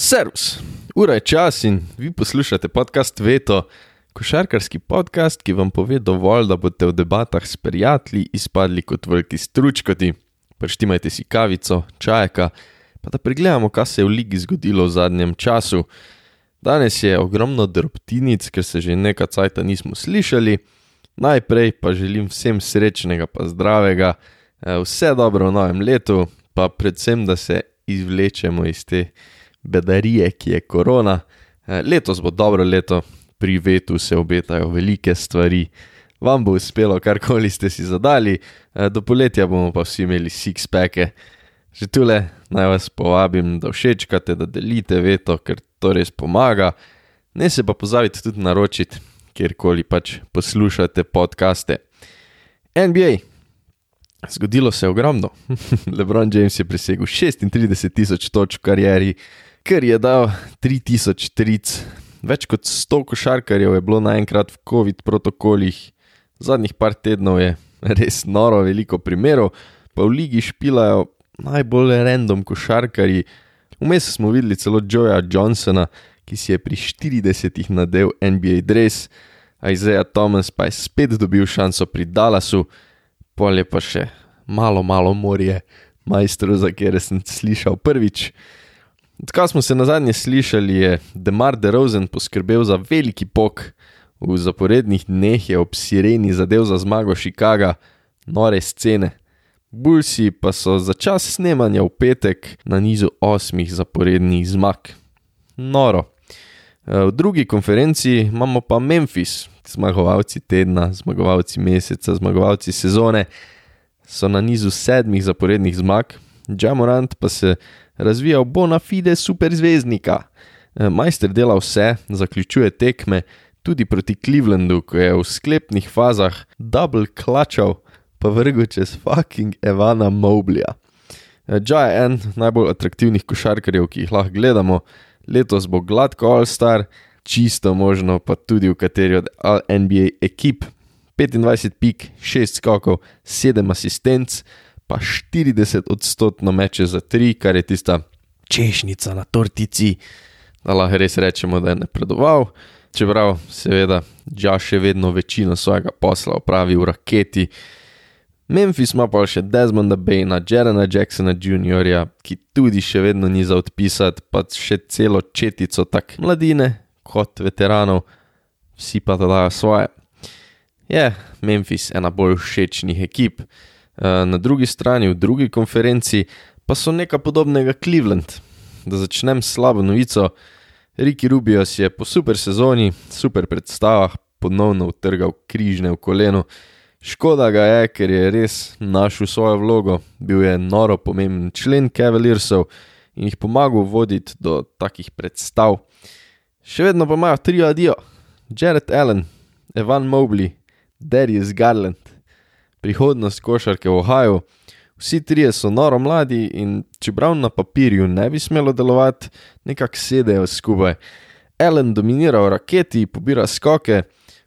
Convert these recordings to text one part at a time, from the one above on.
Servus, ura je čas in vi poslušate podcast Veto, košarkarski podcast, ki vam pove dovolj, da boste v debatah s prijatelji izpadli kot veliki stručkoti. Preštimajte si kavico, čajka, pa da pregledamo, kaj se je v ligi zgodilo v zadnjem času. Danes je ogromno drobtinic, ker se že nekaj cajta nismo slišali. Najprej pa želim vsem srečnega, pa zdravega, eh, vse dobro v novem letu, pa predvsem, da se izvlečemo iz te bedarije, ki je korona. Eh, letos bo dobro leto, pri vetu se obetajo velike stvari, vam bo uspelo, karkoli ste si zadali, eh, do poletja bomo pa vsi imeli six-packe. Že tule naj vas povabim, da všečkate, da delite veto, ker to res pomaga. Ne se pa pozavite tudi naročiti, kjerkoli pač poslušate podcaste. NBA. Zgodilo se je ogromno. Lebron James je presegel 36 tisoč točk v karieri, ker je dal 3000 tric. Več kot 100 košarkarjev je bilo naenkrat v COVID protokolih, zadnjih par tednov je res noro, veliko primerov, pa v ligi špilajo najbolj random košarkarji. Vmes smo videli celo Joeja Johnsona, ki si je pri 40-ih nadel NBA dress, Isaiah Thomas pa je spet dobil šanso pri Dallasu, pol je pa še malo, malo morje, majstro, za kere sem slišal prvič. Odkar smo se na zadnje slišali, je Demar DeRozan poskrbel za veliki pok, v zaporednih dneh je ob sireni zadev za zmago Chicaga, nore scene. Bulsi pa so za čas snemanja v petek na nizu osmih zaporednih zmag. Noro. Eh, v drugi konferenci imamo pa Memphis, zmagovalci tedna, zmagovalci meseca, zmagovalci sezone, so na nizu sedmih zaporednih zmag, Jamorant pa se razvijal bona fide superzvezdnika. E, majster dela vse, zaključuje tekme, tudi proti Clevelandu, ko je v sklepnih fazah double klačal, pa vrgel čez fucking Evana Moblija. Džaj je en najbolj atraktivnih košarkarjev, ki jih lahko gledamo, letos bo gladko All-Star, čisto možno pa tudi v kateri od NBA ekip. 25 pik, 6 skokov, 7 asistenc, pa 40 odstotkov meče za 3, kar je tista češnjica na tortici, da lahko res rečemo, da je napredoval. Čeprav, seveda, Dža še vedno večino svojega posla opravi v raketi. Memphis ima pa še Desmonda Baina, Jerena Jacksona Jr., ki tudi še vedno ni za odpisati, pa še celo četico tako mladine kot veteranov, vsi pa da dajo svoje. Je Memphis ena bolj všečnih ekip. Eh, na drugi strani, v drugi konferenci, pa so nekaj podobnega Cleveland. Da začnem s slabo novico, Ricky Rubio si je po super sezoni, super predstavah, ponovno utrgal križne v koleno. Škoda ga je, ker je res našel svojo vlogo, bil je noro pomemben člen Cavaliersov in jih pomagal voditi do takih predstav. Še vedno pa imajo tri adijo: Jared Allen, Evan Mobley, Darius Garland prihodnost košarke v Ohaju. Vsi trije so noro mladi in čeprav na papirju ne bi smelo delovati, nekako sedejo skupaj. Ellen dominira v raketi, pobira skoke,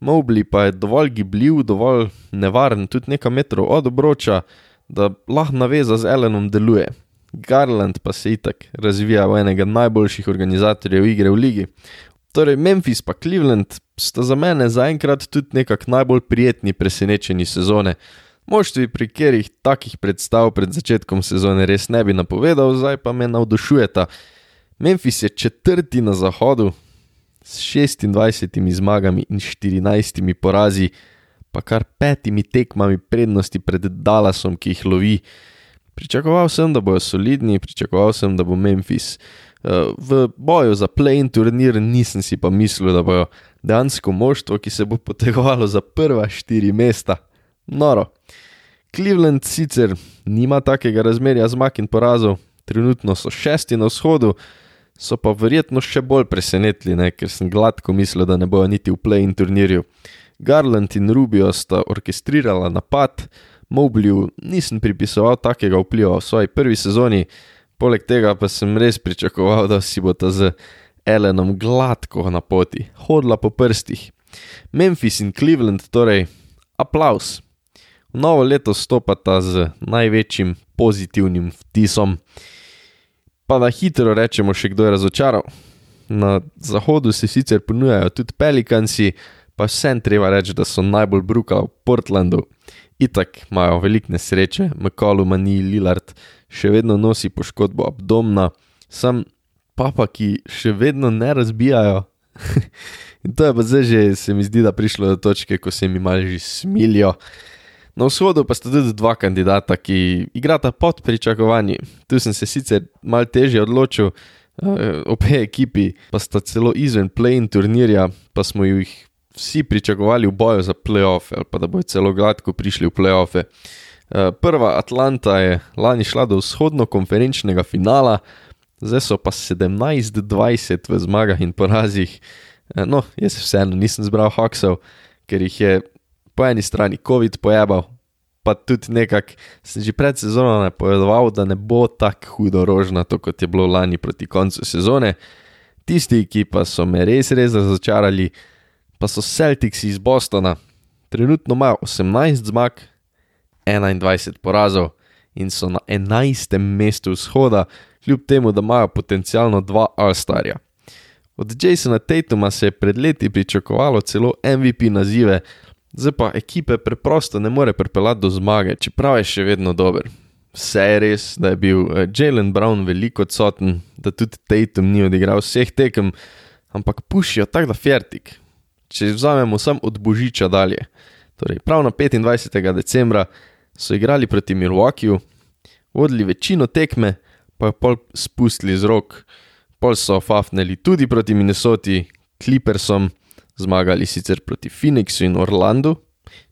Mobley pa je dovolj gibljiv, dovolj nevaren, tudi nekaj metrov od obroča, da lahko naveza z Ellenom deluje. Garland pa se itak razvija v enega najboljših organizatorjev igre v ligi. Torej, Memphis pa Cleveland sta za mene zaenkrat tudi nekako najbolj prijetni presenečeni sezone. Moštvi, pri katerih takih predstav pred začetkom sezone res ne bi napovedal, zdaj pa me navdušujeta. Memphis je četrti na zahodu s 26 zmagami in 14 porazi, pa kar petimi tekmami prednosti pred Dallasom, ki jih lovi. Pričakoval sem, da bodo solidni, pričakoval sem, da bo Memphis v boju za play-in turnir nisem si pa mislil, da bojo dejansko moštvo, ki se bo potegovalo za prva štiri mesta. Noro. Cleveland sicer nima takega razmerja zmag in porazov, trenutno so šesti na vzhodu, so pa verjetno še bolj presenetili, ne? ker sem gladko mislil, da ne bojo niti v play-in turnirju. Garland in Rubio sta orkestrirala napad, Mobliju nisem pripisoval takega vpliva v svoji prvi sezoni, Poleg tega pa sem res pričakoval, da si bo ta z Elenom gladko na poti, hodila po prstih. Memphis in Cleveland, torej aplaus. V novo leto stopata z največjim pozitivnim vtisom. Pa da hitro rečemo, še kdo je razočaral. Na zahodu se sicer ponujajo tudi pelikanci, pa vsem treba reči, da so najbolj brukali v Portlandu. Itak imajo veliko nesreče, McCollum, Mani, Lillard še vedno nosi poškodbo abdomna, sam papa, ki še vedno ne razbijajo. In to je pa zdaj že, se mi zdi, da prišlo do točke, ko se mi malo že smilijo. Na vzhodu pa sta tudi dva kandidata, ki igrata pod pričakovanji. Tu sem se sicer malo težje odločil, uh, obe ekipi pa sta celo izven play-in turnirja, pa smo jih vsi pričakovali v boju za playoff, ali pa da bojo celo gladko prišli v playoffe. Uh, prva Atlanta je lani šla do vzhodno-konferenčnega finala, zdaj so pa 17-20 v zmagah in porazih. Uh, no, jaz vseeno nisem zbral Hawksov, ker jih je po eni strani COVID pojebal, pa tudi nekako sem že pred sezono napovedoval, da ne bo tako hudo rožnato, kot je bilo lani proti koncu sezone. Tisti, ki pa so me res, res razočarali, pa so Celtics iz Bostona. Trenutno imajo 18 zmag, 21 porazov in so na 11. mestu vzhoda, kljub temu, da imajo potencialno dva All-Starja. Od Jasona Tatuma se je pred leti pričakovalo celo MVP nazive, Zdaj pa ekipe preprosto ne more pripeljati do zmage, čeprav je še vedno dober. Vse je res, da je bil eh, Jalen Brown veliko odsoten, da tudi Tatum ni odigral vseh tekem, ampak pušijo tako da fertik. Če vzamemo sam od božiča dalje. Torej, prav na 25. decembra so igrali proti Milwaukeeju, vodili večino tekme, pa jo pol spustili z rok, pol so fafnili tudi proti Minnesoti, Clippersom zmagali sicer proti Phoenixu in Orlandu,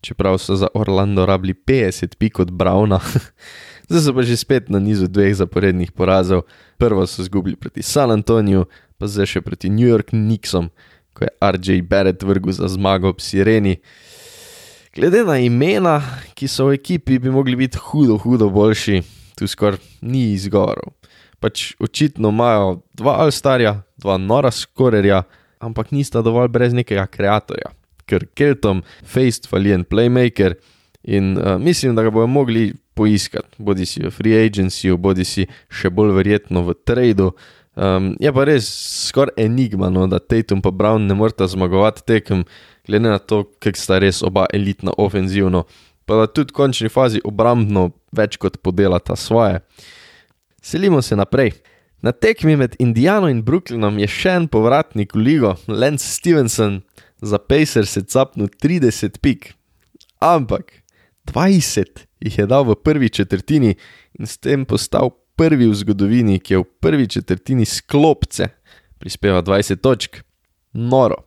čeprav so za Orlando rabili 50 pik od Browna, zdaj so pa že spet na nizu dveh zaporednih porazov. Prvo so izgubili proti San Antoniju, pa zdaj še proti New York Knicksom, ko je RJ Barrett vrgel za zmago ob Sireni. Glede na imena, ki so v ekipi, bi mogli biti hudo, hudo boljši, tu skoraj ni izgovorov. Pač očitno imajo dva Alstarja, dva Nora Skorerja, ampak nista dovolj brez nekega ustvarjalca, ker Keltom, Faced, Falien, Playmaker in uh, mislim, da ga bodo mogli poiskati, bodi si v free agencyju, bodi si še bolj verjetno v tradu. Um, je pa res skoraj enigma, no, da Tatum in Brown ne morata zmagovati tekem, glede na to, kako sta res oba elitna ofenzivno, pa da tudi v končni fazi obrambno več kot podelata svoje. Selimo se naprej. Na tekmi med Indiano in Brooklynom je še en povratnik v ligo, Lance Stevenson, za Pacers je capnil 30 pik. Ampak 20 jih je dal v prvi četrtini in s tem postal prvi v zgodovini, ki je v prvi četrtini sklopce prispeva 20 točk. Noro.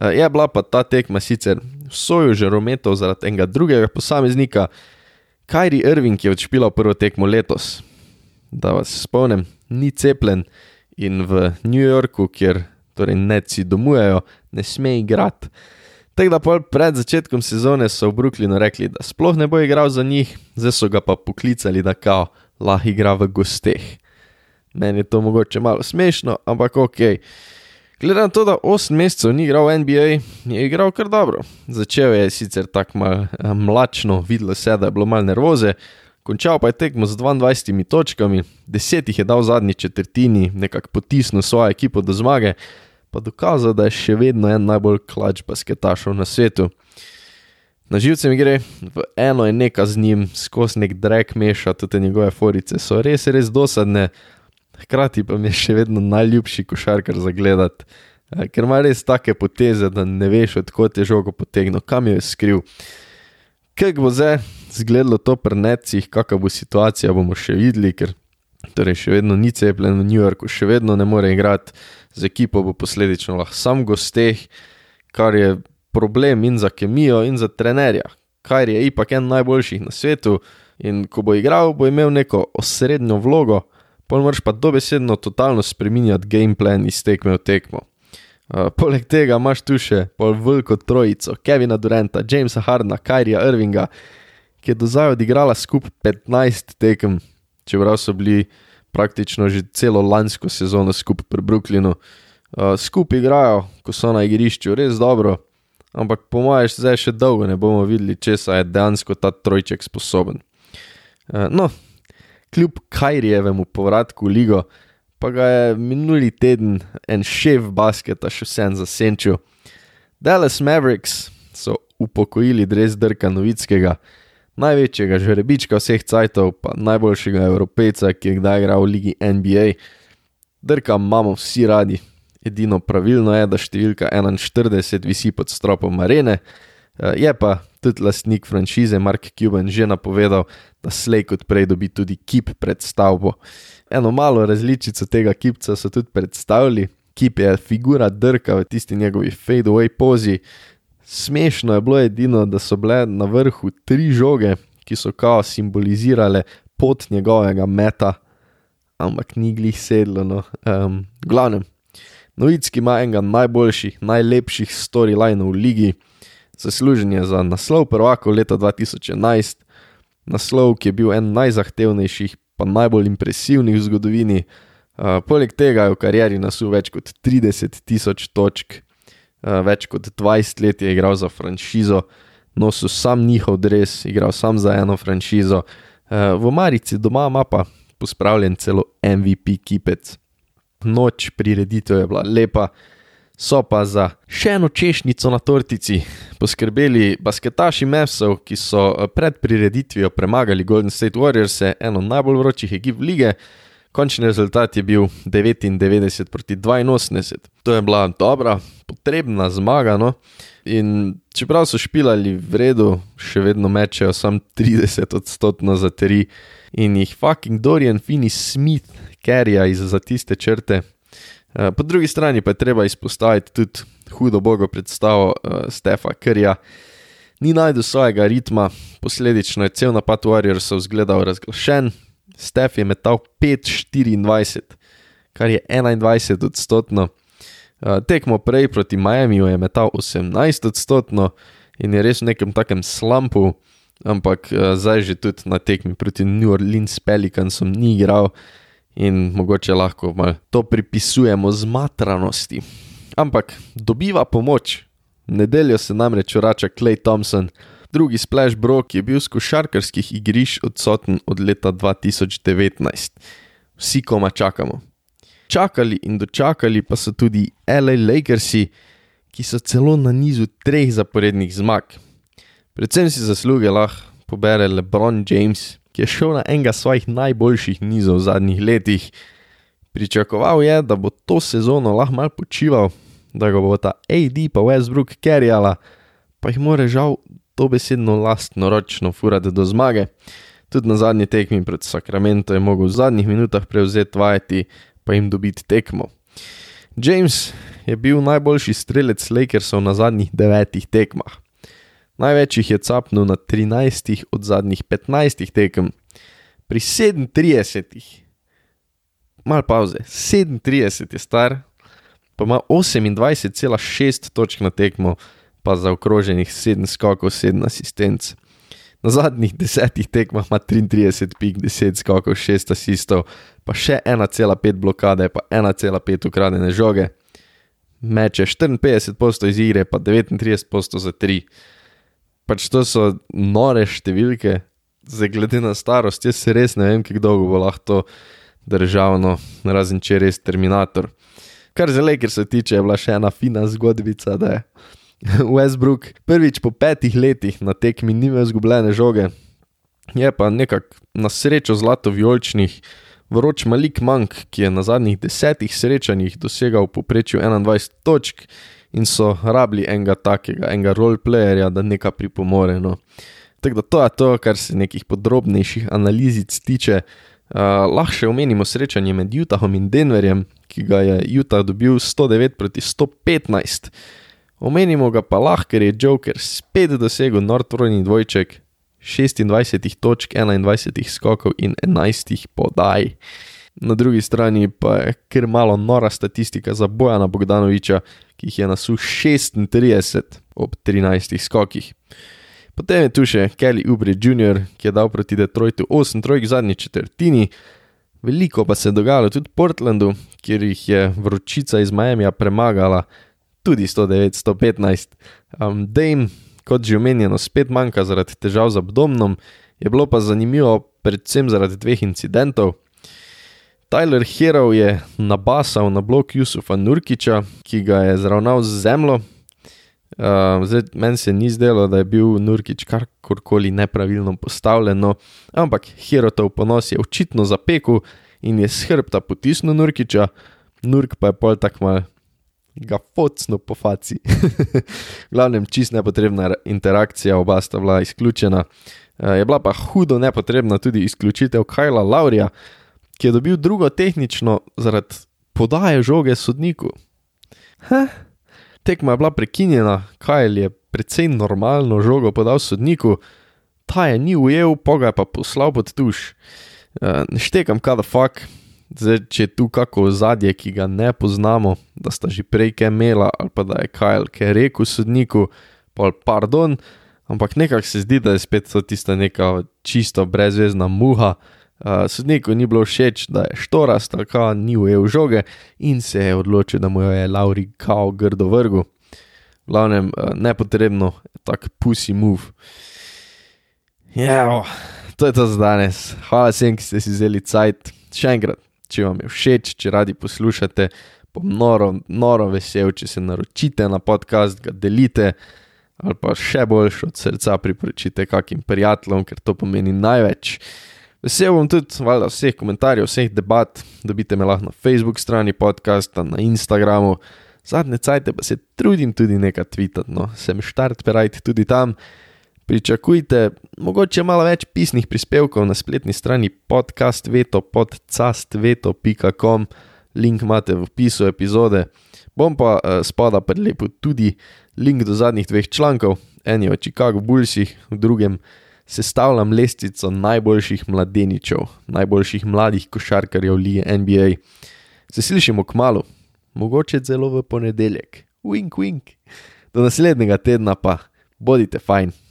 Eh, je bila pa ta tekma sicer sojo že rometov zaradi enega drugega posameznika, Kajri Irving je odšpila prvo tekmo letos. Da vas spomnim, ni cepljen in v New Yorku, kjer torej neci domujejo, ne sme igrati. Tako da pred začetkom sezone so v Brooklynu rekli, da sploh ne bo igral za njih, zdaj so ga pa poklicali, da kao lahko igra v gosteh. Meni je to mogoče malo smešno, ampak ok. Glede na to, da 8 mesecev ni igral v NBA, je igral kar dobro. Začel je sicer tako malo eh, mlačno, videlo se, da je bilo malo nervoze, Končal pa je tekmo z 22 točkami, 10 jih je dal v zadnji četrtini, nekako potisnil svojo ekipo do zmage, pa dokazal, da je še vedno en najbolj klač basketašov na svetu. Na živce mi gre, v eno je nekaj z njim, skozi nek drek meša, tudi njegove forice so res, res dosadne, hkrati pa mi je še vedno najljubši košarkar za gledati, eh, ker ima res take poteze, da ne veš, odkot je žogo potegnil, kam jo je skril. Kaj bo zdaj zgledalo to pri necih, kakšna bo situacija, bomo še videli, ker torej še vedno ni cepljen v New Yorku, še vedno ne more igrati z ekipo, bo posledično lahko sam gosteh, kar je problem in za kemijo, in za trenerja. Kar je ipak en najboljših na svetu in ko bo igral, bo imel neko osrednjo vlogo, pa moraš pa dobesedno totalno spremenjati gameplan iz tekme v tekmo. Uh, poleg tega imaš tu še pol veliko trojico, Kevina Duranta, Jamesa Hardna, Kyrija Irvinga, ki je do zdaj odigrala skupaj 15 tekem, čeprav so bili praktično že celo lansko sezono skupaj pri Brooklynu. Uh, skupaj igrajo, ko so na igrišču, res dobro, ampak po mojem, zdaj še dolgo ne bomo videli, če je dejansko ta trojček sposoben. Uh, no, kljub Kajrijevemu povratku v ligo, pa ga je minuli teden en šef basketa še vsem zasenčil. Dallas Mavericks so upokojili dres Drka Novickega, največjega žrebička vseh cajtov, pa najboljšega evropejca, ki je kdaj igral v ligi NBA. Drka imamo vsi radi, edino pravilno je, da številka 41 visi pod stropom arene, eh, je pa tudi lastnik franšize Mark Cuban že napovedal, da slej kot prej dobi tudi kip pred stavbo. Eno malo različico tega kipca so tudi predstavili. Kip je figura drka v tisti njegovi fade-away pozi. Smešno je bilo edino, da so bile na vrhu tri žoge, ki so kao simbolizirale pot njegovega meta, ampak ni glih sedlo. No. Um, glavnem, Novicki ima enega najboljših, najlepših storylinov v ligi zaslužen je za naslov prvaka leta 2011, naslov, ki je bil en najzahtevnejših, pa najbolj impresivnih v zgodovini. Uh, poleg tega je v karieri nasul več kot 30 tisoč točk, več kot 20 let je igral za franšizo, nosil sam njihov dres, igral sam za eno franšizo. Uh, v Marici doma ima pa pospravljen celo MVP kipec. Noč prireditev je bila lepa, so pa za še eno češnjico na tortici poskrbeli basketaši Mavsov, ki so eh, pred prireditvijo premagali Golden State Warriors, eno najbolj vročih ekip lige. Končni rezultat je bil 99 proti 82. To je bila dobra, potrebna zmaga. No? In čeprav so špilali v redu, še vedno mečejo samo 30 odstotkov za tri in jih fucking Dorian Finney Smith kerja iz za tiste črte, Eh, po drugi strani pa je treba izpostaviti tudi hudo bogo predstavo uh, Stefa Krja. Ni najdel svojega ritma, posledično je cel napad Warriorsov izgledal razglašen. Stef je metal 5-24, kar je 21 odstotno. Uh, tekmo prej proti Miamiju je metal 18 odstotno in je res v nekem takem slumpu, ampak uh, zdaj že tudi na tekmi proti New Orleans Pelicansom ni igral in mogoče lahko to pripisujemo zmatranosti. Ampak dobiva pomoč. Nedeljo se namreč vrača Clay Thompson, drugi splash bro, ki je bil z košarkarskih igrišč odsoten od leta 2019. Vsi koma čakamo. Čakali in dočakali pa so tudi LA Lakersi, ki so celo na nizu treh zaporednih zmag. Predvsem si zasluge lahko pobere LeBron James, ki je šel na enega svojih najboljših nizov v zadnjih letih. Pričakoval je, da bo to sezono lahko mal počival, da ga bo ta AD pa Westbrook kerjala, pa jih more žal to besedno lastno ročno furati do zmage. Tudi na zadnji tekmi pred Sacramento je mogel v zadnjih minutah prevzeti vajeti, pa jim dobiti tekmo. James je bil najboljši strelec Lakersov na zadnjih devetih tekmah. Največ jih je capnil na 13 od zadnjih 15 tekem, pri 37, malo pauze, 37 je star, pa ima 28,6 točk na tekmo, pa za okroženih 7 skokov, 7 asistenc. Na zadnjih desetih tekmah ima 33 pik, 10 skokov, 6 asistov, pa še 1,5 blokade, pa 1,5 ukradene žoge. Meče 54 posto iz igre, pa 39 posto za 3 pač to so nore številke, zdaj glede na starost, jaz res ne vem, kako dolgo bo lahko to državno, razen če je res Terminator. Kar zelo, ker se tiče, je bila še ena fina zgodbica, da je Westbrook prvič po petih letih na tekmi ni imel zgubljene žoge, je pa nekako na srečo zlato vijoličnih. Vroč Malik Mank, ki je na zadnjih desetih srečanjih dosegal v povprečju 21 točk, in so rabili enega takega, enega roleplayerja, da nekaj pripomore. No. Tako da to je to, kar se nekih podrobnejših analizic tiče. Uh, lahko še omenimo srečanje med Utahom in Denverjem, ki ga je Utah dobil 109 proti 115. Omenimo ga pa lahko, ker je Joker spet dosegel Northrojni dvojček 26 točk, 21 skokov in 11 podaj. Na drugi strani pa je kar malo nora statistika za Bojana Bogdanoviča, ki jih je nasul 36 ob 13 skokih. Potem je tu še Kelly Ubre Jr., ki je dal proti Detroitu 8 trojk v zadnji četrtini. Veliko pa se je dogajalo tudi v Portlandu, kjer jih je vročica iz Miamija premagala tudi 109-115. Um, Dame, kot že omenjeno, spet manjka zaradi težav z abdomnom, je bilo pa zanimivo predvsem zaradi dveh incidentov. Tyler Hero je nabasal na blok Jusufa Nurkiča, ki ga je zravnal z zemljo. Uh, Meni se ni zdelo, da je bil Nurkič karkoli nepravilno postavljen, ampak Herotov ponos je očitno zapekel in je skrbta potisnil Nurkiča, Nurk pa je pol tako mal ga focno po faci. Glavnem, čist nepotrebna interakcija, oba sta bila izključena. Uh, je bila pa hudo nepotrebna tudi izključitev Kajla Laurija, ki je dobil drugo tehnično zaradi podaje žoge sodniku. Huh? Tekma je bila prekinjena, Kajl je precej normalno žogo podal sodniku, ta je ni ujel, poga je pa poslal pod tuš. Uh, ne štekam, kada fuck, zdaj če je tu kako zadje, ki ga ne poznamo, da sta že prej kaj imela ali pa da je Kajl kaj rekel sodniku, pa pardon, ampak nekako se zdi, da je spet tista neka čisto brezvezna muha. Uh, sodniku ni bilo všeč, da je štorast, tako ni ujel žoge in se je odločil, da mu je Lauri kao grdo vrgu. V glavnem, uh, nepotrebno, tako pusi move. Ja, to je to za danes. Hvala vsem, ki ste si vzeli cajt. Še enkrat, če vam je všeč, če radi poslušate, bom noro, noro vesel, če se naročite na podcast, ga delite. Ali pa še boljš od srca priporočite kakim prijateljem, ker to pomeni največ. Vesel bom tudi valjda, vseh komentarjev, vseh debat, dobite me lahko na Facebook strani podcasta, na Instagramu. Zadnje cajte pa se trudim tudi nekaj tvitati, no, sem štart perajt tudi tam. Pričakujte mogoče malo več pisnih prispevkov na spletni strani podcast veto podcastveto.com, link imate v opisu epizode. Bom pa uh, spada predlepil tudi link do zadnjih dveh člankov, en je o Chicago Bullsih, v drugem sestavljam lestvico najboljših mladeničev, najboljših mladih košarkarjev lige NBA. Se slišimo k malu, mogoče celo v ponedeljek. Wink, wink. Do naslednjega tedna pa bodite fajn.